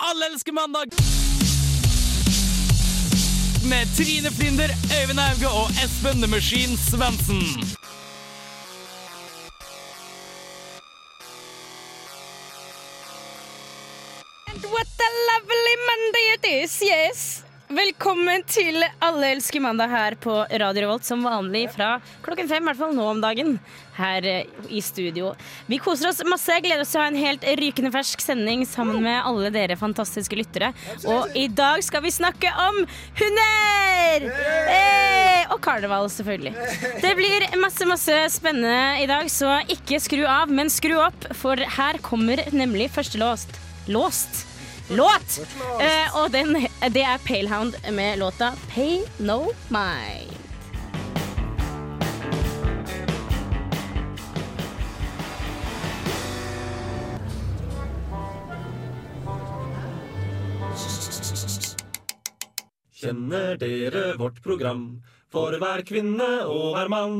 Alle elsker mandag! Med Trine Flinder, Øyvind Auge og Espen The Machine Svendsen. And what a lovely Monday it is, yes! Velkommen til Alle elsker mandag her på Radio Revolt, som vanlig fra klokken fem, i hvert fall nå om dagen, her eh, i studio. Vi koser oss masse, gleder oss til å ha en helt rykende fersk sending sammen med alle dere fantastiske lyttere. Og i dag skal vi snakke om hunder! Hey! Og karneval, selvfølgelig. Det blir masse, masse spennende i dag, så ikke skru av, men skru opp, for her kommer nemlig første låst. Låst? Låt! Eh, og den, det er Palehound med låta Pay No Mind. Kjenner dere vårt program? For hver kvinne og hver mann.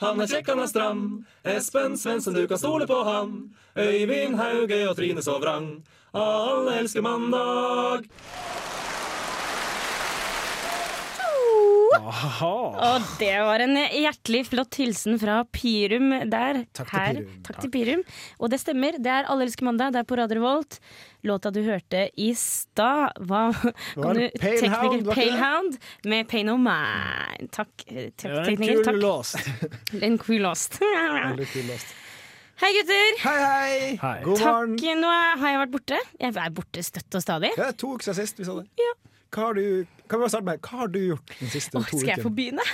Han er kjekk, han er stram. Espen Svendsen, du kan stole på han. Øyvind Hauge og Trine Sovrang. Alle elsker mandag. Og det var en hjertelig flott hilsen fra Pirum der. Takk til Her. Pirum. Takk til Pirum. Og det stemmer, det er Alle elsker mandag, det er på Radio Revolt. Låta du hørte i stad var kan du- Palehound? Palehound med Pain of Mind. Takk, tekniker. Takk en kul låst. En kul låst. Hei, gutter. Hei, hei! Hei. God morgen. Takk. Nå har jeg vært borte. Jeg er borte støtt og stadig. Det er to uker siden sist vi så det. Hva har du, kan vi starte med, hva har du gjort de siste Åh, to skal jeg få begynne?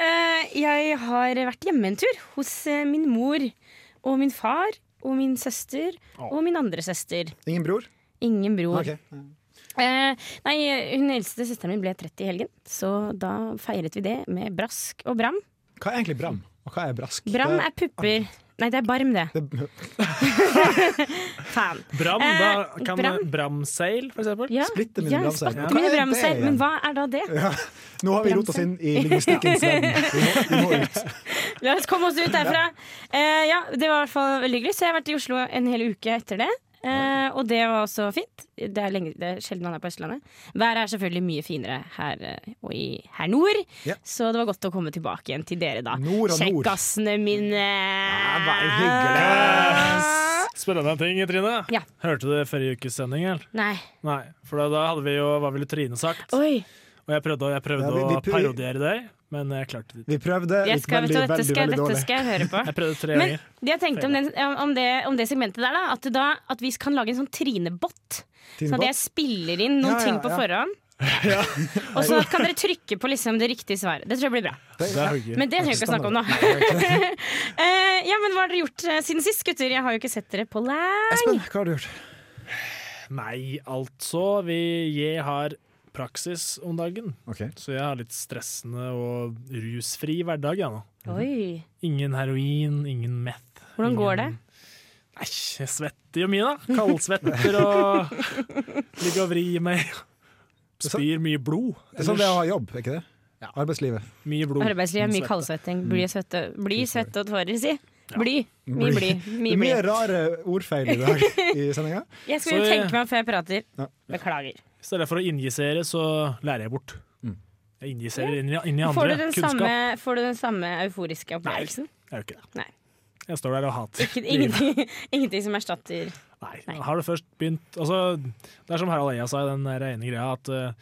Eh, jeg har vært hjemme en tur hos eh, min mor og min far og min søster og min andre søster. Ingen bror? Ingen bror. Okay. Eh, nei, hun eldste søsteren min ble 30 i helgen, så da feiret vi det med brask og bram. Hva er egentlig bram? Og hva er brask? Bram er pupper. Nei, det er barm, det. det, Faen. Bram, Eh, da kan Bram. Bramseil, for eksempel. Ja, Splitter mine ja, bramseil. Ja. Mine er bramseil. Men hva er da det? ja. Nå har vi rota oss inn i lingvistikkens verden. Vi må, vi må ut. La oss komme oss ut derfra. Eh, ja, Det var i hvert fall veldig hyggelig. Så jeg har vært i Oslo en hel uke etter det. Eh, og det var også fint. Det er, lenge, det er sjelden man er på Østlandet. Været er selvfølgelig mye finere her eh, og i her nord. Ja. Så det var godt å komme tilbake igjen til dere, da. Kjekkassene mine. bare hyggelig. Spennende ting, Trine. Ja. Hørte du forrige ukes sending? Eller? Nei. Nei, for da, da hadde vi jo Hva ville Trine sagt? Oi. Og jeg prøvde, jeg prøvde Ja, vi- vi å parodiere deg, men jeg klarte det ikke. Vi prøvde Jeg skal, veldig, dette, veldig, skal, veldig dette skal jeg høre på. Jeg prøvde tre Men ganger. det jeg tenkte om, den, om, det, om det segmentet der, da, at, da, at vi kan lage en sånn trinebot. Sånn at jeg spiller inn noen Ja, ja, ting på ja. forhånd. Og så kan dere trykke på liksom det riktige svaret. Det tror jeg blir bra. Det-. Men det trenger vi ikke å snakke om nå. Eh, ja, men Hva har dere gjort eh, siden sist, gutter? Jeg har jo ikke sett dere på lenge. Espen, hva har du gjort? Nei, altså. Vi, jeg har praksis om dagen, Okay. så jeg har litt stressende og rusfri hverdag. jeg nå. Oi, Ingen heroin, ingen meth. Hvordan går det? ingen- Nei, jeg svetter jo mye, da. Kaldsvetter og ligger og vrir meg. Spyr mye blod. Det er sånn det er å ha jobb, er ikke det? Arbeidslivet. Mye blod. Arbeidslivet mye kaldsvetting. Bly, svette, bli svette og tårer, si. Bly. Mye bly. Mye mye rare ordfeil i dag i sendinga. Jeg skal jo tenke meg om før jeg prater. Ja. Beklager. I stedet for å injisere, så lærer jeg bort. Mm. Jeg injiserer inn, inn i Får du, andre den kunnskap. samme, får du den samme euforiske opplevelsen? Nei, Jeg gjør ikke det. Nei. Jeg står der og hater Ikke, ingenting, ingenting som erstatter Nei, Nei. har du først begynt altså, Det er som Harald Eia sa i den ene greia, at uh,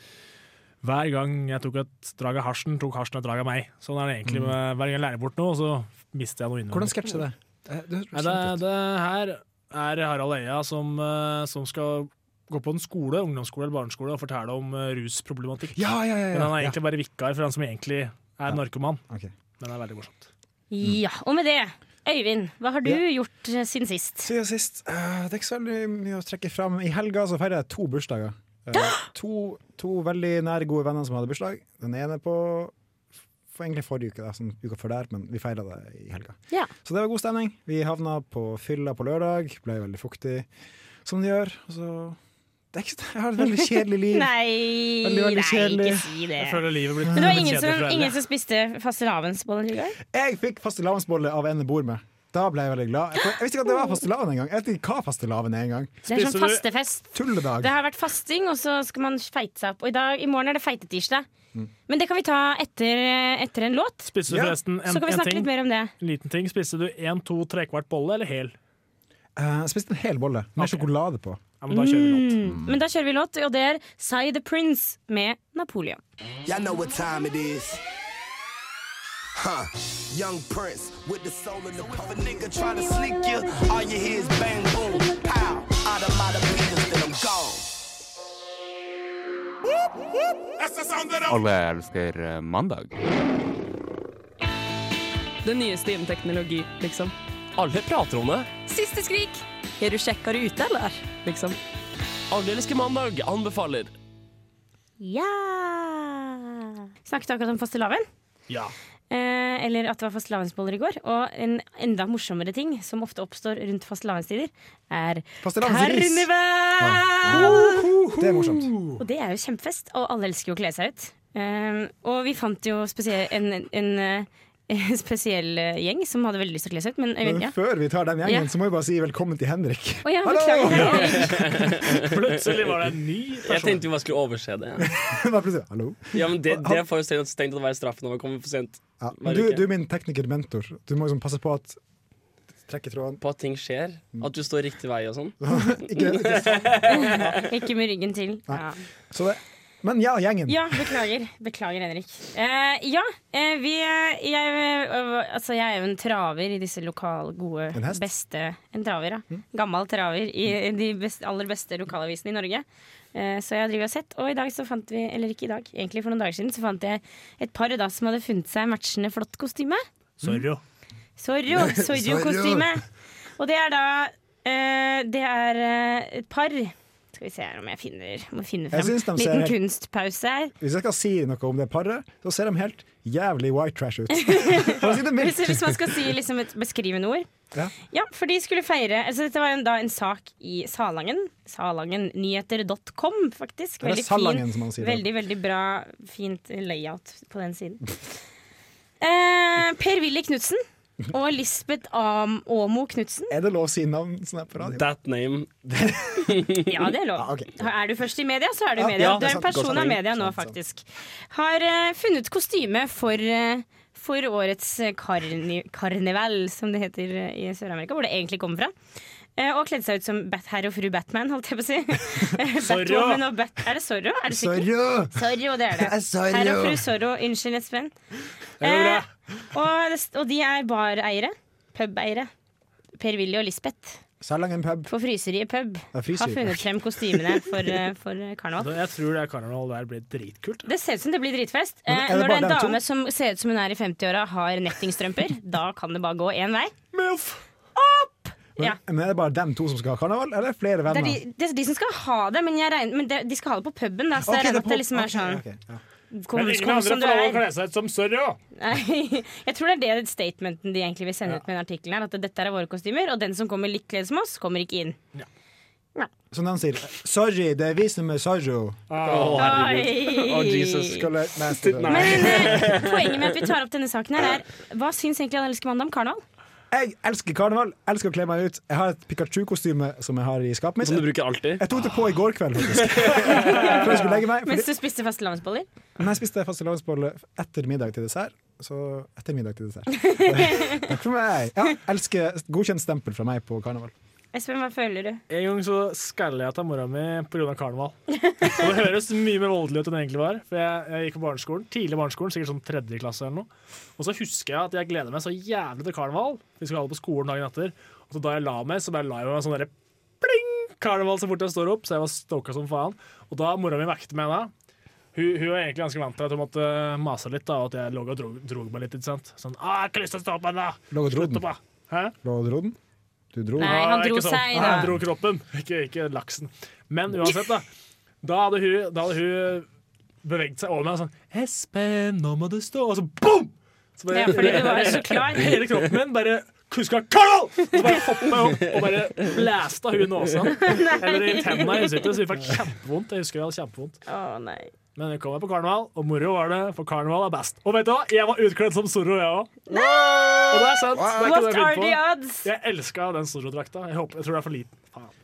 hver gang jeg tok et drag av hasjen, tok hasjen et drag av meg. Sånn er det egentlig med hver gang jeg lærer bort noe, så mister jeg noe Mm. Hvordan innvendig. er det? Eh, det det, det her er Harald Eia som, eh, som skal gå på en skole, ungdomsskole eller barneskole og fortelle om uh, rusproblematikk. Ja, ja, ja. Men han er ja. egentlig bare vikar for han som egentlig er narkoman. Ok. Men det er veldig morsomt. Ja, og med det, Øyvind, hva har du Ja. gjort eh, siden sist? Siden sist Uh, Det er ikke så veldig mye å trekke fram. I helga så feirer jeg to bursdager. Uh, to, to veldig nære, gode venner som hadde bursdag. Den ene på for egentlig forrige uke, da, sånn uka før der, men vi feira det i helga. Ja. Så det var god stemning. Vi havna på fylla på lørdag, ble veldig fuktig, som det gjør. Og så det er ikke, jeg har et veldig kjedelig liv. Nei, Veldig, veldig nei, kjedelig. ikke si det. Jeg føler livet blir Men det var ingen som, ingen som spiste fastelavnsboller i går? Jeg fikk fastelavnsbolle av en jeg bor med. Da ble jeg veldig glad. Jeg, jeg visste ikke at det var fastelavn engang. Jeg vet ikke hva fastelavn er engang. Det er sånn fastefest. Tulledag. Det har vært fasting, og så skal man feite seg opp. Og i, dag, i morgen er det feitetirsdag. Mm. Men det kan vi ta etter, etter en låt. Spiste du forresten en, Så kan vi en snakke ting? litt mer om det. Liten ting. Spiste du en, to, trekvart bolle eller hel? Uh, jeg spiste en hel bolle med okay. sjokolade på. Ja, men da kjører vi låt. Mm. Men da kjører vi låt, og det er Say the Prince med Napoleon. Y'all know what time it is. Huh. Young Prince with the soul in the If a nigga try to sneak you, all you hear is bang boom, pow. Out of my beaters, then I'm gone. Alle elsker eh, mandag. Det nyeste innen teknologi, liksom. Alle prater om det. Siste skrik! Er du kjekkere ute, eller? Liksom. Alle mandag anbefaler. Ja! Snakket akkurat om fastelavn. Ja. Eh, eller at det var fastelavnsboller i går. Og en enda morsommere ting som ofte oppstår rundt fastelavnstider, er karneval! Ja. Det er morsomt. Og det er jo kjempefest, og alle elsker jo å kle seg ut. Eh, og vi fant jo spesielt en, en, eh, spesiell eh, gjeng som hadde veldig lyst til å kle seg ut. Men Men ja. før vi tar den gjengen, Ja. så må vi bare si velkommen til Henrik. Oh, ja, Hallo! Plutselig var det en ny person. Jeg tenkte vi bare skulle overse det. Hallo. Ja, men Det, det får jo strengt å være straffen når man kommer for sent. Ja. Du, du er min tekniker-mentor. Du må liksom passe på at Trekke tråden. På at ting skjer. At du står riktig vei og sånn. Ikke, ikke. Ikke med ryggen til. Ja. Så det. Men ja, gjengen. Ja, beklager. Beklager, Henrik. Uh, ja, uh, vi jeg, uh, altså, jeg er jo en traver i disse lokal gode En hest? beste En traver, ja. Gammel traver i de best, aller beste lokalavisene i Norge. Eh, så jeg har drivet og sett, og i dag så fant vi Eller ikke i dag, egentlig for noen dager siden, så fant jeg et par da som hadde funnet seg matchende flott kostyme. Sorry. Sorro, Sorro-kostyme. Og det er da eh, Det er et par Skal vi se her om jeg finner Må finne frem. En Liten helt- kunstpause her. Hvis jeg skal si noe om det paret, så ser de helt jævlig white trash ut. Hvis, hvis man skal si liksom et beskrivende ord. Ja. Ja, for de skulle feire altså Dette var en, da en sak i Salangen. Salangennyheter.com, faktisk. Veldig Salangen, fin, veldig, veldig bra, fint layout på den siden. Eh, per-Willy Knutsen og Lisbeth Am Åmo Knutsen. Er det lov å si navn sånn her på radio? That name. Ja, det er lov. Ja, okay. Er du først i media, så er du i media. ja, du er en person av media nå, faktisk. Har uh, funnet kostyme for, uh, for årets karni karneval, som det heter eh, i Sør-Amerika, hvor det egentlig kommer fra. Eh, og kledde seg ut som Bat herr og fru Batman, holdt jeg på å si. Batwoman og Bat er det Zorro? Er det sikkert? Sorry! Zorro, det er det. Det er Zorro. Herr og fru Zorro, unnskyld, Espen. Eh, og, og de er bareiere. Pubeiere. Per-Willy og Lisbeth Salangen pub. For Fryseriet pub Ja, Fryseriet. har funnet frem kostymene for, eh, for karneval. Jeg tror det karneval der blir dritkult. Det ser ut som det blir dritfest. Eh, er det når det er en dame som ser ut som hun er i 50-åra, har nettingstrømper, da kan det bare gå én vei. Milf! Men, Ja. men er det bare dem to som skal ha karneval, eller er det flere Det er, venner? de, det er de som skal ha det, men, jeg regner, men de, de skal ha det på puben. Da, så okay, jeg regner med det at det liksom er sånn okay, ja. Kom, Men ingen andre får lov å kle seg ut som Sorry. Nei, jeg tror det er det statementen de egentlig vil sende ut med den artikkelen. At dette er våre kostymer, og den som kommer litt kledd som oss, kommer ikke inn. Som de sier. Sorry, det er vi som er. Å, herregud. Å, Jesus. Nei, Men eh, poenget med at vi tar opp denne saken, her er hva syns egentlig Alle elsker mandag om karneval? Jeg elsker karneval, elsker å kle meg ut. Jeg har et Pikachu-kostyme som jeg har i skapet mitt. Som du bruker alltid. Jeg tok det på i går kveld, faktisk. Før jeg skulle legge meg. Mens du spiste fastelavnsboller? Nei, jeg spiste fastelavnsboller etter middag til dessert. Så etter middag til dessert. Takk for meg. Ja, elsker godkjent stempel fra meg på karneval. Espen, hva føler du? En gang så skalla jeg til mora mi pga. karneval. Og det høres mye mer voldelig ut enn det egentlig var. For jeg, jeg gikk på barneskolen, tidlig barneskolen, sikkert sånn tredje klasse eller noe. Og så husker jeg at jeg gleder meg så jævlig til karneval. Vi skulle ha det på skolen dagen etter. Og så da jeg la meg, så bare la jeg meg sånn derre pling! Karneval så fort jeg står opp, så jeg var stoka som faen. Og da mora mi vekket meg da hun, hun var egentlig ganske vant til at hun måtte mase litt, da, og at jeg lå og drog, drog meg litt. ikke sant? Sånn, ah, 'Jeg har ikke lyst til å stå opp ennå!' Lå og dro den. Hæ? Lå og dro den? Du dro? Nei, han dro sånn. seg, da. Han dro kroppen, ikke, ikke laksen. Men uansett, da. Da hadde hun, da hadde hun beveget seg over meg og sånn 'Espen, nå må du stå.' Og så boom! Så bare, Ja, fordi du var så klar. Hele kroppen min bare kuska Carl! Så bare hoppa jeg opp og bare blæsta hun i nåsa. Eller i tenna i ansiktet, så det fikk kjempevondt. Jeg husker jeg hadde kjempevondt. Å nei. Men vi kommer på karneval, og moro var det, for karneval er best. Og vet du hva? Jeg var utkledd som Zorro, jeg òg. Og det er sant. Det er What det jeg are the odds? Jeg elska den Zorro-drakta. Jeg, jeg tror det er for liten. Faen.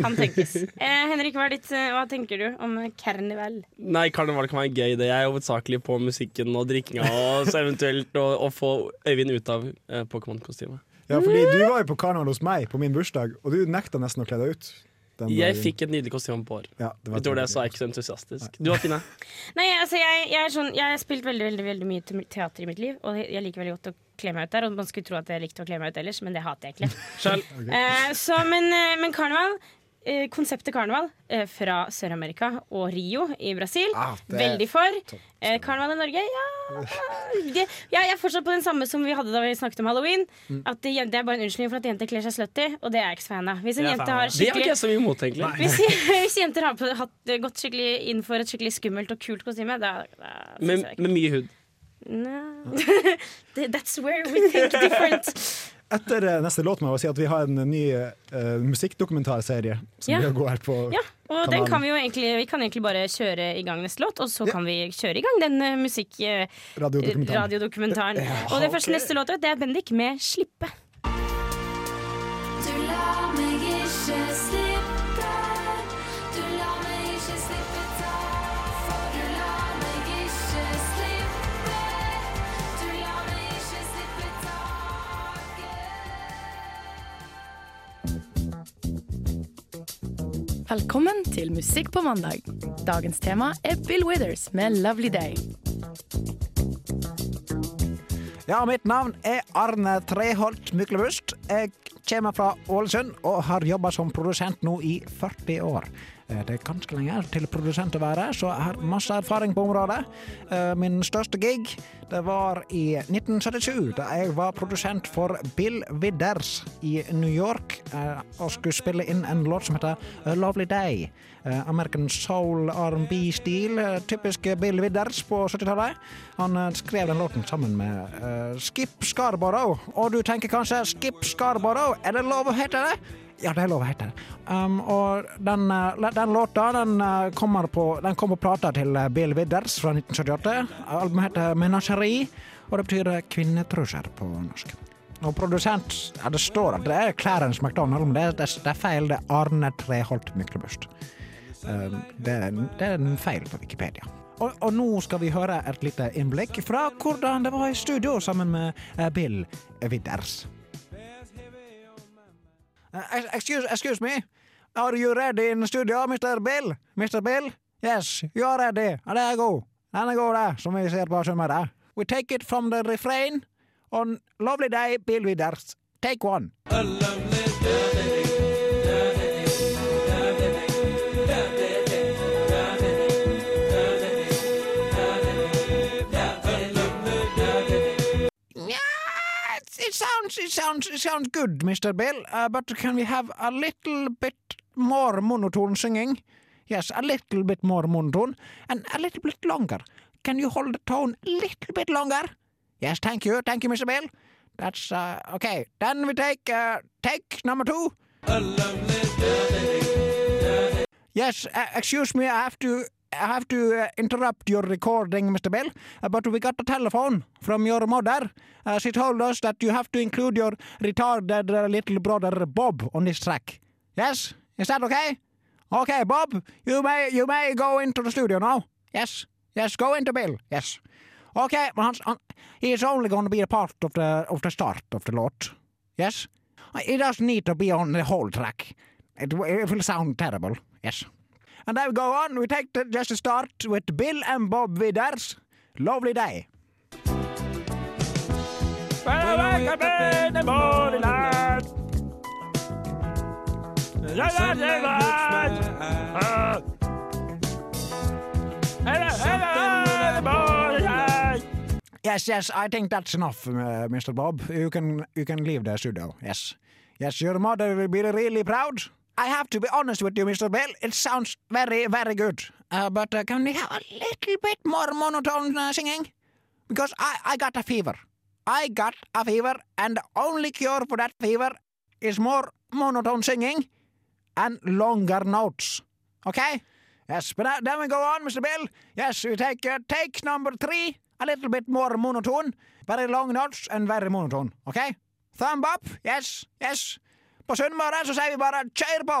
Kan tenkes. Eh, Henrik, hva, er ditt, eh, hva tenker du om karneval? Nei, karneval kan være gøy. Det er hovedsakelig på musikken og drikkinga, og så eventuelt å, å få Øyvind ut av eh, Pokémon-kostymet. Ja, fordi du var jo på karneval hos meg på min bursdag, og du nekta nesten å kle deg ut. Den Jeg fikk et nydelig kostyme på år. ja, det var Utover det så er jeg ikke så entusiastisk. Du da, Tine? Nei, altså jeg, jeg, er sånn, jeg har spilt veldig veldig, veldig mye teater i mitt liv, og jeg liker veldig godt å kle meg ut der. Og man skulle tro at jeg likte å kle meg ut ellers, men det hater jeg ikke. okay. uh, så, men, eh, men karneval eh, Konseptet karneval eh, fra Sør-Amerika og Rio i Brasil. Ah, Veldig for. Eh, karneval i Norge, ja det, ja, Jeg er fortsatt på den samme som vi hadde da vi snakket om halloween. Mm. At det, det er bare en unnskyldning for at jenter kler seg slutty, og det er jeg ikke så fan av. Hvis en jente har skikkelig Det er ikke så mye imot, egentlig. hvis, hvis jenter har på, hatt, gått skikkelig inn for et skikkelig skummelt og kult kostyme, da, da Med, med mye hud. No. That's where we think different. Etter eh, neste låt må jeg si at vi har en ny uh, musikkdokumentarserie som Ja. vi går på. Ja, og den kan vi jo egentlig Vi kan egentlig bare kjøre i gang neste låt, og så kan vi kjøre i gang den uh, musikk... Uh, Radiodokumentaren. radiodokumentaren. Og det første neste låt det er Bendik med 'Slippe'. Velkommen til Musikk på mandag. Dagens tema er Bill Withers med 'Lovely Day'. Ja, mitt navn er Arne Treholt Myklebust. Jeg kommer fra Ålesund og har jobba som produsent nå i 40 år. Eh, Det er ganske lenge til produsent å være, så jeg har masse erfaring på området. Eh, Min største gig det var i 1977, da jeg var produsent for Bill Widders i New York eh, og skulle spille inn en låt som heter A Lovely Day. American soul R&B-stil, typisk Bill Widders på 70-tallet. Han skrev den låten sammen med Skip Scarborough. Og du tenker kanskje Skip Scarborough, er det lov å hete det? Ja, det er lov å hete. Um, og den, eh, den låta den, eh, kommer på, den kom på plata til eh, Bill Widders fra 1978. Albumet heter 'Menasjeri', og det betyr eh, på norsk. Og produsent Ja, det står at det er Clarence McDonald, men det, det, det er feil. Det er Arne Treholt Myklebust. Um, det, det er en feil på Wikipedia. Og, og nå skal vi høre et lite innblikk fra hvordan det var i studio sammen med Bill Widders. Uh, excuse, excuse me. Are you ready in the studio, Mr. Bill? Mr. Bill? Yes, you are ready. Ja, det er god. Den er god, det, som vi ser på Sunnmøre. We take it from the refrain. On lovely day, Bill Widders. Take one. Yeah, it, it sounds it sounds it sounds good, Mr. Bill. Uh, but can we have a little bit more monotone singing? Yes, a little bit more monotone and a little bit longer. Can you hold the tone a little bit longer? Yes, thank you, thank you, Mr. Bill. That's uh, okay. Then we take uh, take number two. Yes, uh, excuse me, I have to I have to uh, interrupt your recording, Mr. Bell, uh, but we got a telephone from your mother. Uh, she told us that you have to include your retarded uh, little brother Bob on this track. Yes, is that okay? Okay, Bob, you may you may go into the studio now. Yes, yes, go into Bill. Yes. Okay, but Hans, he is only going to be a part of the of the start of the lot. Yes, he doesn't need to be on the whole track. It, it will sound terrible. Yes. And then we go on. We take the, just a start with Bill and Bob Widders. Lovely day. Yes, yes, I think that's enough, uh, Mr. Bob. You can you can leave the studio. Yes, yes, your mother will be really proud. I have to be honest with you, Mr. Bell. It sounds very, very good. Uh, but uh, can we have a little bit more monotone uh, singing? Because I, I got a fever. I got a fever, and the only cure for that fever is more monotone singing and longer notes. Okay? Yes, but that- then we go on, Mr. Bill. Yes, we take uh, take number three, a little bit more monotone, very long notes and very monotone. Okay? Thumb up. Yes, yes. På Sunnmøre så sier vi bare kjør på!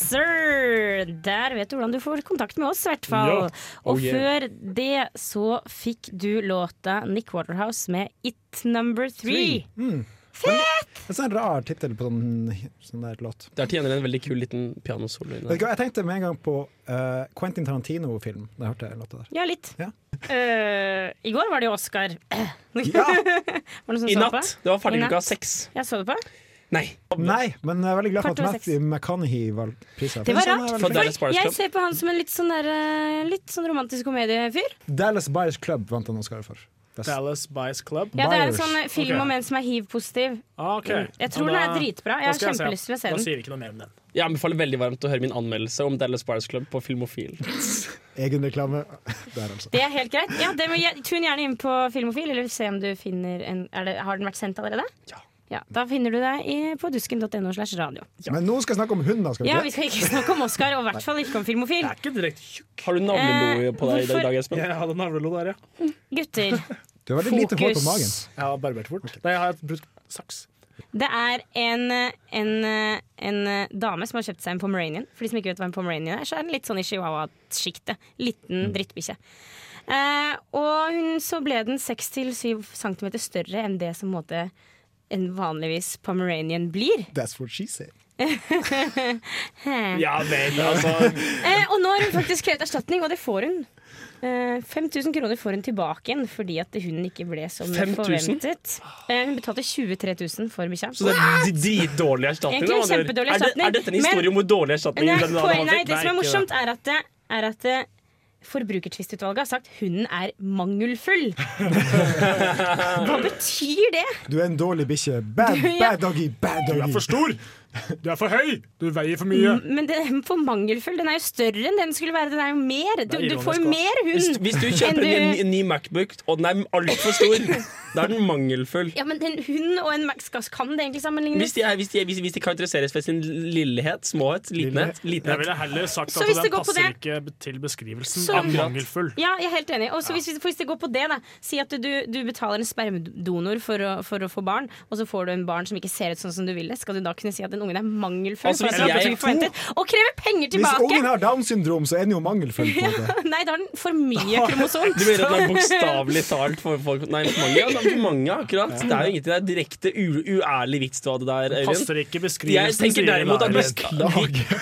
sir! Der vet du hvordan du får kontakt med oss, i hvert fall. Ja. Oh, Og yeah. før det så fikk du låta Nick Waterhouse med It Number Three. Mm. Fett! En sånn rar tittel på sånn, sånn der låt. Der tjener en veldig kul liten pianosolo der. Jeg tenkte med en gang på uh, Quentin Tarantino-film da jeg hørte låta der. Ja, litt. Ja. Uh, I går var det jo Oscar. Ja. var det noen som I så natt. på? Det var ferdig klokka seks. Jeg så det på. Nei. Nei, men jeg er veldig glad for at Matthew McConaughey valgte prisen. Det var rart. For Jeg ser på han som en litt sånn, der, eh, litt sånn romantisk komediefyr. Dallas Buyers Club vant han Oscar for. Best. Dallas Bias Club. Ja, det er en sånn eh, film okay. om en som er hiv-positiv. Ah, okay. Jeg tror da, den er dritbra. Jeg har kjempelyst til å se Da den. sier vi ikke noe mer om den. Jeg anbefaler veldig varmt å høre min anmeldelse om Dallas Buyers Club på Filmofil. Egen reklame der, altså. Det er helt greit. Ja, det må tun Tune gjerne inn på Filmofil, eller se om du finner en er det, Har den vært sendt allerede? Ja. Da finner du deg i, på dusken.no slash radio. Men nå skal vi snakke om hunder, skal vi Ja, vi skal ikke snakke om Oscar, og i hvert fall ikke om Filmofil. Jeg er ikke direkte tjukk. Har du navlelo på deg i dag, Espen? Jeg hadde navlelo der, ja. Gutter, Du har veldig lite hår på magen. Jeg har barbert fort. Nei, jeg har brukt saks. det er en, en, en dame som har kjøpt seg en pomeranian. For de som ikke vet hva en pomeranian er, så er den litt sånn i chihuahua-sjiktet. Liten drittbikkje. Eh, og hun, så ble den 6-7 cm større enn det som måtte... måte en vanligvis pomeranian blir. That's what she said. Ja men altså. Eh, og nå har hun faktisk krevet erstatning, og det får hun. Eh, 5000 kroner får hun tilbake igjen fordi at hun ikke ble som 5 000? forventet. Eh, hun betalte 23 000 for bikkja. Så det er dritdårlig erstatning? Egentlig Er det- Er dette en men- historie om hvor dårlig erstatning Nei, den dama poenget, nei, det som er morsomt, er at, er at det, Forbrukertvistutvalget har sagt hunden er mangelfull. Hva betyr det? Du er en dårlig bikkje. Bad, bad doggy, bad doggy, Du er for stor! Du er for høy! Du veier for mye. Men den er for mangelfull. Den er jo større enn den skulle være. Den er jo mer. Du, du får jo mer hund hvis du kjøper en, du ny- en ny Macbook, og den er altfor stor, da er den mangelfull. Ja, men en hund og en Maxgass kan det egentlig sammenlignes? Hvis de, er, hvis, de, er- hvis, hvis de karakteriseres ved sin lillehet, småhet, litenhet, Jeg ville heller sagt Så at den det går på passer det- ikke til beskrivelsen Så- av mangelfull. Ja, jeg er helt enig. Og så hvis, hvis det går på det, da. Si at du, du betaler en spermdonor for å, for å få barn, og så får du en barn som ikke ser ut sånn som du ville. Skal du da kunne si at den ungen er mangelfull? Altså, hvis jeg- forventet, og krever penger tilbake! Hvis ungen har Downs syndrom, så er den jo mangelfull. på det. Nei, da har den for mye kromosom. Du mener at det er bokstavelig talt for folk Nei, for mange, ja, mange akkurat. Det er jo ingenting, det er direkte u uærlig vits du hadde der, Øyvind. Passer ikke Jeg beskrivelsen, tenker derimot at hvis,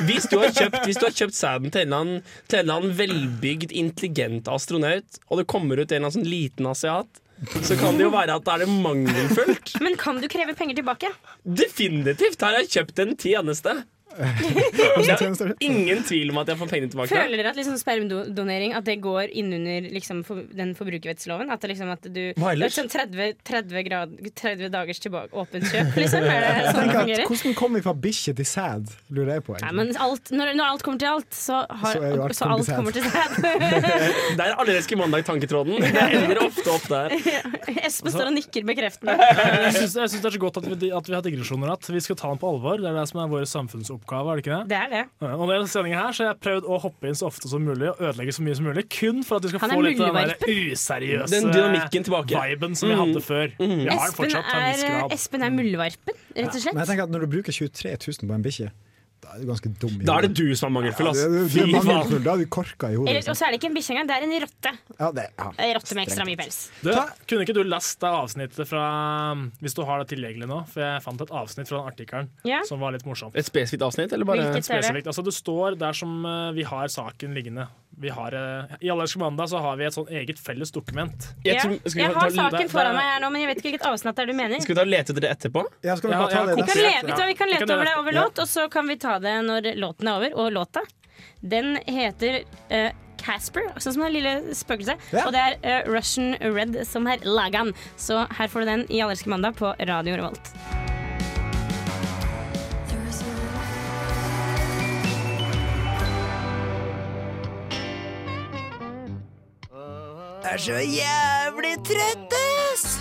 hvis, du har kjøpt, hvis du har kjøpt sæden til til en eller annen velbygd, intelligent astronaut, og det kommer ut en eller annen sånn liten asiat, så kan det jo være at det er mangelfullt. Men kan du kreve penger tilbake? Definitivt! Her har jeg kjøpt en tjeneste. Det er ingen tvil om at jeg får pengene tilbake. Føler dere at liksom spermdonering At det går innunder liksom, for, den forbrukerrettsloven? At, liksom, at du Hva er ellers? sånn 30, 30, grad, 30 dagers tilbake, åpent kjøp, liksom? Er det sånn det fungerer? hvordan kommer vi fra bikkje til sæd, lurer jeg på. Nei, men alt, når, når alt kommer til alt, så, har, Så alt så alt kommer til sæd. Der er Allerske mandag-tanketråden. Det ender ofte opp der. Espen står og nikker bekreftende. Jeg syns jeg syns det er så godt at vi, at vi har digresjoner at vi skal ta den på alvor. Det er det som er vår samfunnsoppgave. Oppgave, er det ikke det? Det er det. Ja, Og denne sendingen her så har jeg prøvd å hoppe inn så ofte som mulig og ødelegge så mye som mulig, kun for at du skal få litt av den der useriøse Den dynamikken tilbake. viben som vi hadde før. Vi har den Espen er. Espen er muldvarpen, rett og slett Men jeg tenker at når du bruker 23 000 på en bikkje, da er du ganske dum. Da er det du som er mangelfull, ass. Ja, du- det, det er mangelfull. Da er du korka i hodet. Liksom. og så er det ikke en bikkje engang, det er en rotte. Ja, det, ja. En rotte med ekstra mye pels. Du, kunne ikke du lest det avsnittet fra Hvis du har det tilgjengelig nå? For jeg fant et avsnitt fra den artikkelen Ja. som var litt morsomt. Et spesifikt avsnitt, eller bare Hvilket? det? Spesifikt. Altså, det står der som eh, vi har saken liggende. Vi har, eh, I Allerske mandag så har vi et sånn eget felles dokument. Jeg Ja. tror- skal vi Jeg har ta- saken foran meg her nå, men jeg vet ikke hvilket avsnitt det er du mener. Skal vi ta og lete etter det etterpå? Ja, skal vi Ja, bare ta ja, det Vi kan, lete, vi kan lete over det over Ja. låt, og så kan vi ta det når låten er over. Og låta, den heter uh, Casper, sånn som det lille spøkelset. Ja. Og det er uh, Russian Red som har laga den. Så her får du den i Allerske mandag på Radio Revolt. Er så jævlig trøtt, ass!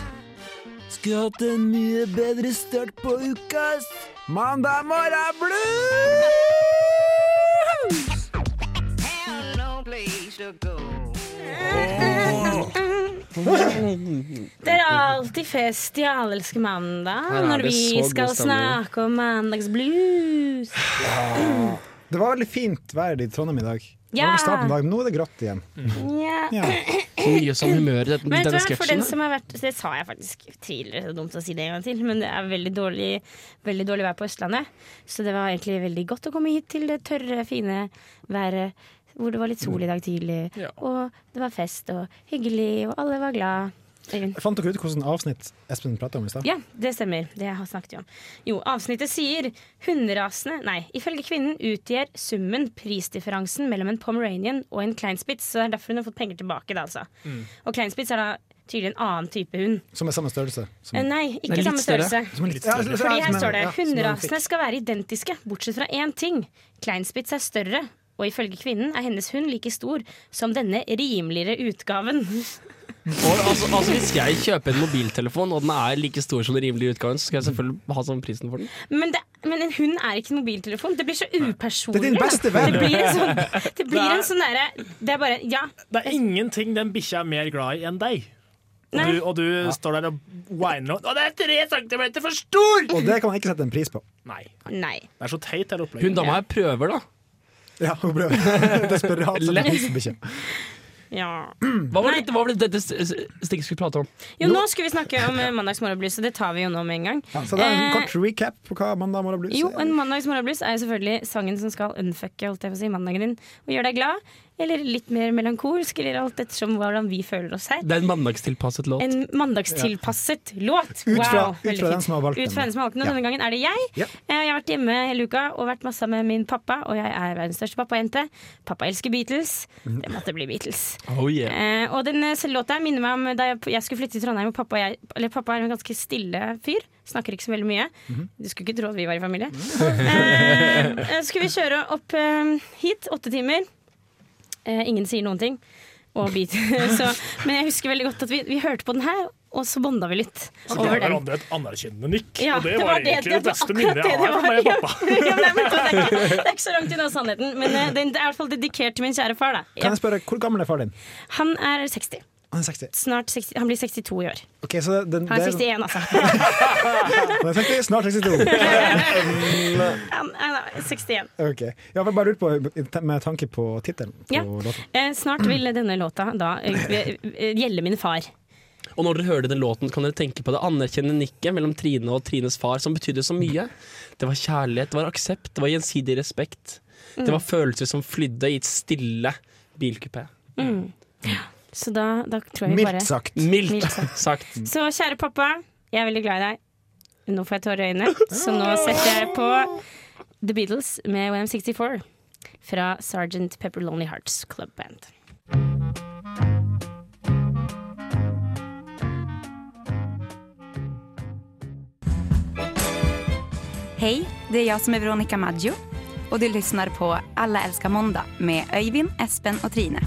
Skulle hatt en mye bedre start på uka, ass. Mandag morgen blues! Det er alltid fest i Allelske mandag når vi skal snakke om mandagsblues. Det var veldig fint vær i Trondheim i dag. Ja. nå er det grått igjen. Ja. Ja. Så mye sånn humør i denne, Men denne den sketsjen. som har vært Det sa jeg faktisk tidligere, så dumt å si det en gang til, men det er veldig dårlig, veldig dårlig vær på Østlandet. Så det var egentlig veldig godt å komme hit til det tørre, fine været hvor det var litt sol i dag tidlig. Ja. Og det var fest og hyggelig, og alle var glad. Øyvind? Fant dere ut hvilket avsnitt Espen prata om i stad? Ja, det stemmer. Det har jeg snakket om. Jo, avsnittet sier hunderasene Nei, ifølge kvinnen utgjør summen prisdifferansen mellom en pomeranian og en kleinspitz, så det er derfor hun har fått penger tilbake, da, altså. Og kleinspitz er da tydelig en annen type hund. Som er samme størrelse? Som, Eh, Nei, ikke samme størrelse. som er litt Litt større. større. Fordi her står det hunderasene skal være identiske, bortsett fra én ting. Kleinspitz er større, og ifølge kvinnen er hennes hund like stor som denne rimeligere utgaven. Og, altså, altså, hvis jeg kjøper en mobiltelefon, og den er like stor som den rimelige utgaven, så skal jeg selvfølgelig ha sånn prisen for den. Men, det, men en hund er ikke en mobiltelefon. Det blir så upersonlig. Det er din beste venn. Det blir en sånn, det blir en sånn derre Det er bare Ja. Det er ingenting den bikkja er mer glad i enn deg. Og du, og du står der og whiner og 'Å, det er tre centimeter for stor!' Og det kan man ikke sette en pris på. Nei. Nei. Det er så teit, hele Hun opplegget. dama her prøver, da. Ja, hun prøver. Desperat. Ja. Hva var det, hva var det det, Stig skulle prate om? Jo, nå skulle vi snakke om mandagsmorgenblues, og det tar vi jo nå med en gang. Ja, så det er en Eh, kort recap på hva mandagsmorgenblues er? Jo, en mandagsmorgenblues er jo selvfølgelig sangen som skal unfucke holdt jeg på å si, mandagen din og gjøre deg glad. Eller litt mer melankolsk, eller alt ettersom hvordan vi føler oss her. Det er en mandagstilpasset låt. En mandagstilpasset låt. Ut fra- ut fra den som har valgt Ut den. fra den som har valgt den, og Ja. Denne gangen er det jeg. Ja. Eh, Jeg har vært hjemme hele uka og vært masse med min pappa, og jeg er verdens største pappajente. Pappa elsker Beatles. Mhm. Det måtte bli Beatles. Oh yeah. Eh, og den eh, låta minner meg om da jeg, skulle flytte til Trondheim, og pappa, og jeg, eller pappa er en ganske stille fyr. Snakker ikke så veldig mye. Mhm. Du skulle ikke tro at vi var i familie. eh, eh, skulle vi kjøre opp eh, hit, åtte timer. Eh, ingen sier noen ting. Så, men jeg husker veldig godt at vi, vi hørte på den her, og så bonda vi litt Så ga over den. hverandre et anerkjennende nikk, Ja, og det, var, egentlig det, det beste minnet jeg det har fra meg og pappa. Ja, men det, er, det, er ikke, det er ikke så langt unna sannheten, men eh, den, det er i hvert fall dedikert til min kjære far. Da. Kan jeg spørre, Hvor gammel er far din? Han er 60. Han er 60. Snart 60. Han blir 62 i år. Okay, så den, Han er 61, altså. Han er 60, snart 62. Han han er 61. Okay. Jeg har bare lurt på, med tanke på tittelen på Ja. Eh, snart vil denne låta da eh, eh, gjelde min far. Og når dere hører den låten, kan dere tenke på det anerkjennende nikket mellom Trine og Trines far, som betydde så mye. Det var kjærlighet, det var aksept, det var gjensidig respekt. Det var følelser som flydde i et stille bilkupé. Så da, da tror jeg vi bare Mildt sagt. Mildt Mildt sagt. sagt. Så kjære pappa, jeg er veldig glad i deg. Nå får jeg tårer i øynene, så nå setter jeg på The Beatles med WM64 fra Sergeant Pepper Lonely Hearts Club Band. Hej, det är jag som är Veronica Maggio och du lyssnar på Alla älskar måndag med Öyvind, Espen och Trine.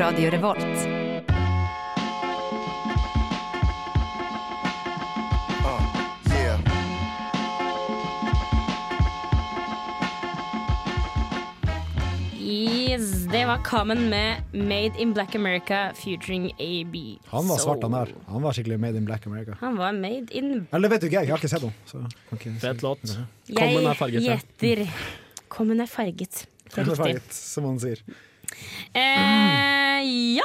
Radio Revolt. Yes, det var Common med 'Made in Black America' featuring AB. Han var svart, han der. Han var skikkelig made in Black America. Han var made in Eller vet du ikke, jeg, jeg har ikke sett noe Så, okay. Fet låt. Common er farget. Jeg gjetter. Common er farget. Det er riktig. Farget, som han sier. Eh, ja.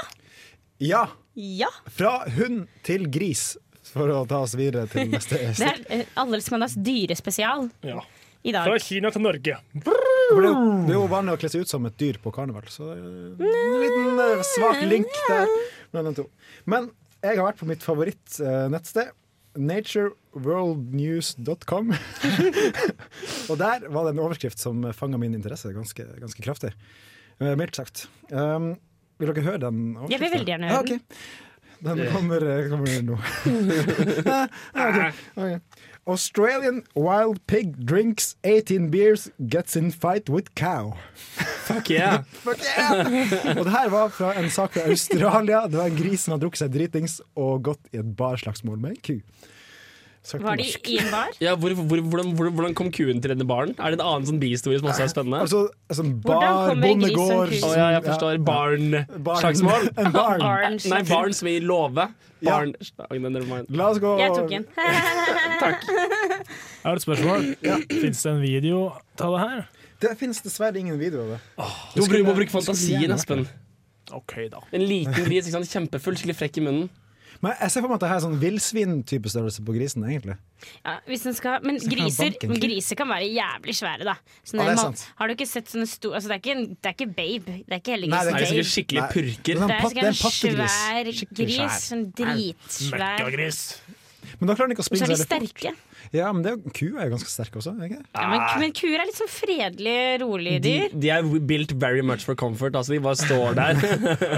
Ja! Ja. Fra hund til gris, for å ta oss videre til neste Det er eh, Allelsmandags dyrespesial Ja. i dag. Fra Kina til Norge. For Det er jo- det er jo vanlig å kle seg ut som et dyr på karneval, så det er en liten eh, svak link der mellom de to. Men jeg har vært på mitt favorittnettsted, natureworldnews.com. Og der var det en overskrift som fanga min interesse ganske, ganske kraftig. Eh, Mildt sagt. Um, vil dere høre den? Jeg vil veldig gjerne høre ah, okay. Den kommer, eh, kommer nå. okay. ok, ok. Australian wild pig drinks 18 beers, gets in fight with cow. Fuck yeah! Fuck yeah! Og det her var fra en sak fra Australia. Det var en gris som hadde drukket seg dritings og gått i et barslagsmål med en ku. Var de norsk. i en bar? Ja, hvor, hvor, hvordan, hvor, hvordan kom kuen til denne baren? Er det en annen sånn bihistorie som også er spennende? Altså, altså bar, bondegård Å oh, ja, jeg forstår. Barn-slagsmål. En barn. Barn, Nei, barn som i låve. Barn mind. La oss gå Jeg tok en. Jeg har et spørsmål. Fins det en video av det her? Det finnes dessverre ingen video av det. Du må, bruke- fantasien, Espen. OK, da. En liten gris, kjempefull, skikkelig frekk i munnen. Men jeg ser for meg at det her er sånn villsvin-type størrelse på grisen, egentlig. Ja, hvis den skal, men griser, en griser kan være jævlig svære, da. Sånne Ja, det er ma- sant. Har du ikke sett sånne store altså, det, er ikke, det er ikke babe. Det er ikke hele Nei, det er Det babe. skikkelig purker. Det er pat- det er en en svær gris. Sånn dritsvær. Møkkagris. Men da klarer den ikke å Og så springe er så de veldig fort. Ja, men det er, jo- er jo ganske sterke også. ikke? Ja, men, men kuer er litt sånn fredelige, rolige De, dyr. de er built very much for comfort. Altså, de bare står der.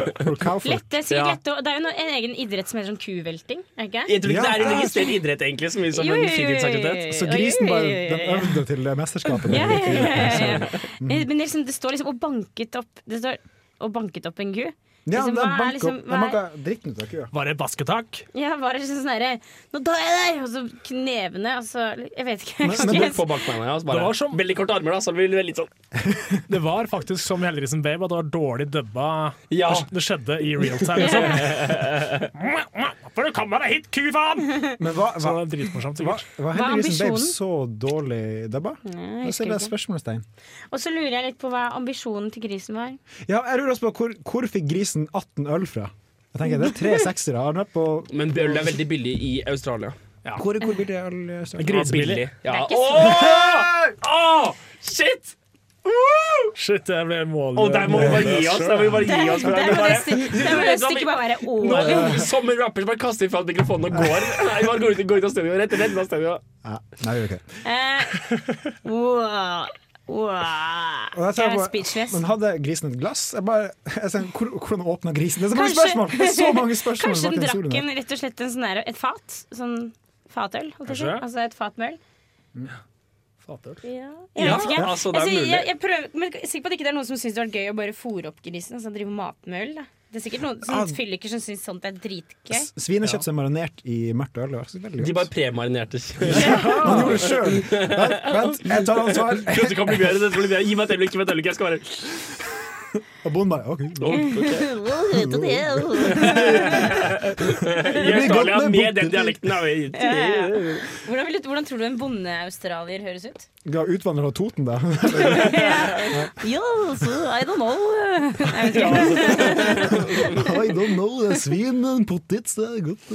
Lette, sikkert Ja. lette, det er jo noe, en egen idrett som heter sånn kuvelting. Ikke? Jeg tror ikke Ja, det er en er- registrert idrett, egentlig, så mye som Jo, en jo, jo, jo, fritidsaktivitet. Så grisen bare den øvde til det mesterskapet. Ja, ja, ja, ja, ja. Mm. Men det, liksom, det står liksom og banket opp Det står og banket opp en ku. Ja, Liksom, de hva er banka liksom- opp- er- banka dritten ut av kua. Var det basketak? Ja, bare sånn herre Nå tar jeg deg! Og så knevene, og så Jeg vet ikke. Men- Kan men På bakbeina, ja. Det Bare, var som- Veldig korte armer, da, så det blir litt sånn Det var faktisk som Hellerisen Babe at det var dårlig dubba. Ja. Det- Det skjedde i real time. Liksom. For du kommer deg hit, ku faen! Men hva, Så det er dritmorsomt, hva, sikkert. var Hva er Heldiggrisen Babe så dårlig dubba? Nei, jeg Jeg det spørsmålstegn. Og så lurer jeg litt på hva ambisjonen til grisen var. Ja, jeg lurer også på hvor, hvor fikk grisen 18 øl fra? Jeg tenker, Det er tre seksere. Har den vært på Men øl er veldig billig i Australia. Hvor, hvor billig er øl? i Australia? Grisebillig. Ja. Det er ikke Åh! Åh! Shit! Shit, jeg ble målløs. Og der må vi bare gi oss. Der må vi bare gi oss. Det må nesten stykket bare være over. Som en rapper som bare kaster ifra mikrofonen og går. Nei, bare går ut, går ut av studio. Rett, ut av studio. Ja, nei, vi gjør ikke. Eh, wow. Wow. Jeg er speechless. Men hadde grisen et glass? Jeg bare, jeg ser, hvor, hvordan åpna grisen? Det er så mange Kanskje- spørsmål! Det er så mange spørsmål Kanskje den drakk en, rett og slett en sånn der, et fat? Sånn fatøl? Altså et fat med øl? Fatøl. Ja, jeg vet ikke. altså, det er Altså, mulig. Jeg, jeg prøver, men jeg er sikker på at det ikke er noen som syns det var gøy å bare fôre opp grisen. Og drive mat med øl. Da. Det er sikkert noen Ah. som fylliker som syns sånt er dritgøy. Svinekjøtt som er marinert i mørkt øl. så De bare premarinerte. Han gjorde det sjøl! Vent, jeg tar ansvar. Dette kan bli bedre. Dette blir bedre. Gi meg et øyeblikk. Gi meg et øyeblikk. Jeg skal være Og bonden bare OK. I Australia med den dialekten. Ja, ja, ja. Hvordan, vil du, hvordan tror du en bonde-australier høres ut? Du Utvandrer fra Toten, da. Ja, so, I don't know. I don't know, det er svin, pottits, det er godt.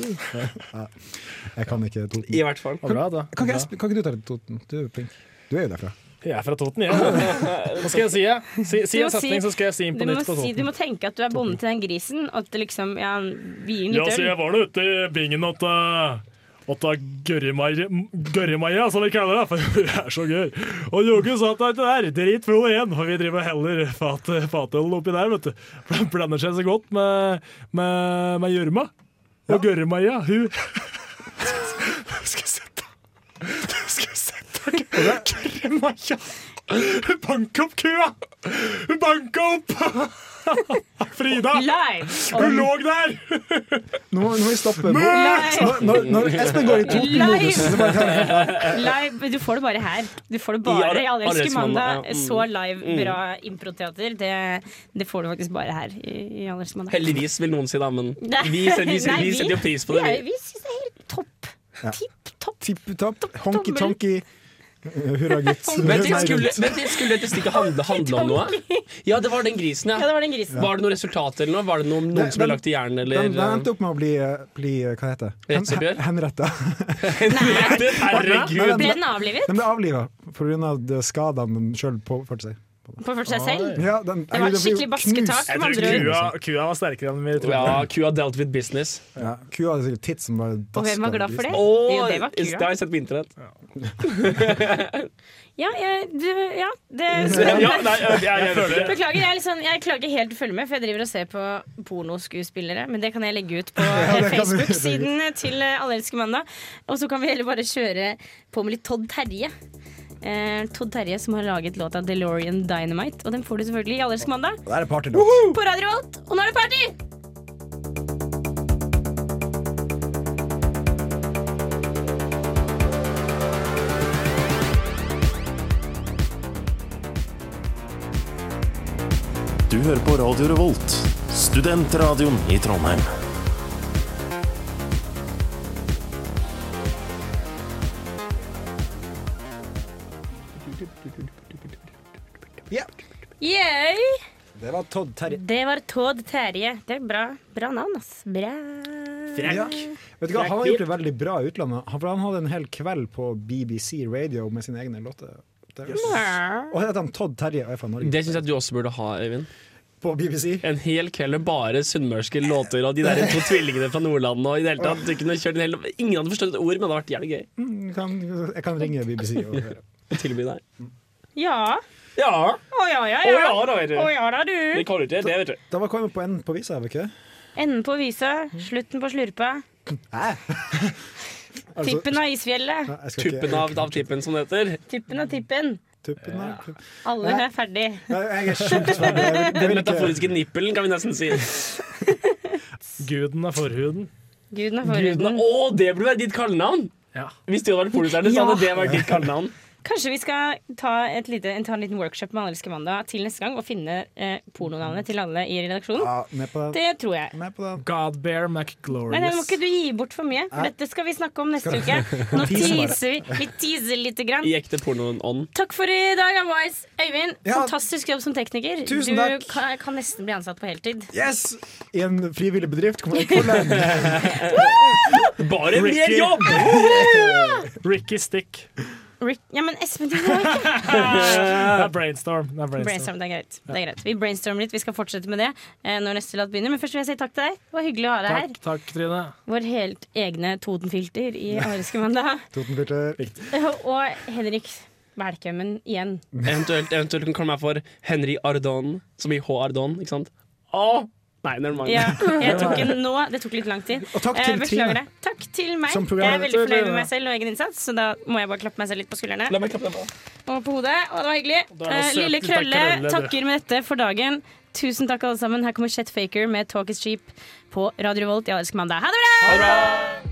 Jeg kan ikke Toten. I hvert fall. Bra, da. Kan ikke, jeg- kan ikke du ta litt Toten? Du er jo flink. Du er jo derfra. Jeg er fra Toten, jeg. Hva skal jeg si? jeg? Si, si en setning, si- så skal jeg si den Du på nytt på si, du må tenke at du er bonde til den grisen, og at det liksom Ja, vi gir Ja, så jeg var nå ute i bingen at Åtta gørremaia, som vi kaller det, for det er så gøy. Og joggen sa der det er dritfull igjen, for vi driver heller fat, fatøl oppi der, vet du. Blander seg så godt med, med, med gjørma. Og gørremaia, hun Skal jeg sette Skal jeg sette Gørremaia! Hun banka opp kua! Hun banka opp! Frida! Hun lå der! Nå må, nå må vi stoppe. Nå, når, når, Espen går i av. Live, du får det bare her. Du får det bare i Alle elsker Alle elsker mandag. Mm. Så live, Mm. bra improteater. Det, det får du faktisk bare her i, mandag. Heldigvis, vil noen si, da, men vi, setter- jo pris på det. Vi, Vi. syns det er helt topp. Ja. Tipp topp. Honky-tonky. Hurra, gutt. Men det skulle, men det skulle dette stikket handle, handle om noe? Ja, det var den grisen, ja. Ja, det var den grisen. Var det noe resultat eller noe? Var det noen, noen som ble lagt i hjernen, eller? Den, den endte opp med å bli, bli hva heter det? Hen- Henretta. Herregud. Ble den avlivet? Den ble avliva pga. skadene den sjøl påførte seg. Påførte seg selv? Ja, den, Det var et skikkelig basketak. Kua, kua var sterkere enn vi trodde. Ja, kua dealt with business. Ja, kua hadde sikkert tits som bare Og hvem var glad for det? Oh, Jo, det var Det har jeg sett på internett. Ja, jeg, du, ja det Ja, nei, jeg- jeg- jeg føler det. Beklager, jeg, liksom, jeg klarer ikke helt å følge med, for jeg driver og ser på pornoskuespillere. Men det kan jeg legge ut på Facebook-siden til Allelske Alle mandag. Og så kan vi heller bare kjøre på med litt Todd Terje. Eh, Todd Terje som har laget låta 'DeLorean Dynamite'. Og den får du selvfølgelig i Alle elsker mandag. Det er partylåt. På Radio Volt. Og nå er det party! Du hører på Radio Revolt, studentradioen i Trondheim. Todd Terje. Det var Todd Terje. Det er bra, bra navn, ass. Bra. Ja. Vet du hva, Han har gjort det veldig bra i utlandet. Han, for han hadde en hel kveld på BBC Radio med sine egne låter. Er- Og heter han Todd Terje og er fra Norge. Det syns jeg du også burde ha, Øyvind. På BBC? En hel kveld med bare sunnmørske låter og de der to tvillingene fra Nordlandet. Og i det hele tatt, du kunne kjørt en hel, ingen hadde forstått et ord, men det hadde vært jævlig gøy. Mm, jeg kan, jeg kan ringe BBC og høre. Og tilby deg. Ja. Ja. Å ja, ja, Å ja. ja da, vet du. Å ja da, du. Det kan du ikke, det vet du. Da var kommet på enden på visa, var ikke det? Enden på visa, slutten på slurpa. Altså- Tippen av isfjellet. Nei, jeg skal ikke- Tuppen av, av tippen, som det heter. Tippen av tippen. Tuppen av Alle Nei. er ferdig. Jeg er sjukt ferdig. Jeg vil- jeg Den vil ikke- metaforiske nippelen, kan vi nesten si. Guden er forhuden. Guden er Guden, forhuden. å, det burde være ditt kallenavn! Ja. Hvis du hadde vært pornostjerne, så Ja. hadde det vært ditt kallenavn. Kanskje vi skal ta, et lite, ta en liten workshop med Allelske mandag til neste gang og finne eh, pornonavnet til alle i redaksjonen. Ja, med på den. Det tror jeg. Med på den. Godbear McGlorious. nei, må ikke du gi bort for mye, for dette skal vi snakke om neste uke. Nå teaser vi. Vi teaser lite grann. I ekte pornoånd. Takk for i dag, boys. Øyvind, Ja. fantastisk jobb som tekniker. Tusen du takk. kan, kan nesten bli ansatt på heltid. Yes! I en frivillig bedrift. Kommer jeg lenge. Bare mer jobb! Ricky Stick. Rick, ja, men Espen, du må ikke Det er brainstorm. Det er brainstorm. Brainstorm, det er greit. Det er greit. Vi brainstormer litt. Vi skal fortsette med det eh, når neste låt begynner. Men først vil jeg si takk til deg. Det var hyggelig å ha deg her. Takk, takk, Trine. Vår helt egne Totenfilter i Ariske mandag. Totenfilter. Og Henrik, velkommen igjen. Eventuelt, eventuelt kan du kalle meg for Henry Ardon, som i H. Ardon, ikke sant? Å! Nei, never mind. Ja, jeg tok den nå. Det tok litt lang tid. Og takk Eh, til beklager det. Takk til meg. Jeg er veldig fornøyd med meg selv og egen innsats, så da må jeg bare klappe meg selv litt på skuldrene. La meg klappe deg på. Og på hodet. Og det var hyggelig. Det Eh, Lille Krølle takker med dette for dagen. Tusen takk, alle sammen. Her kommer Chet Faker med 'Talk is Cheap' på Radio Volt. Jeg elsker mandag. Ha det bra!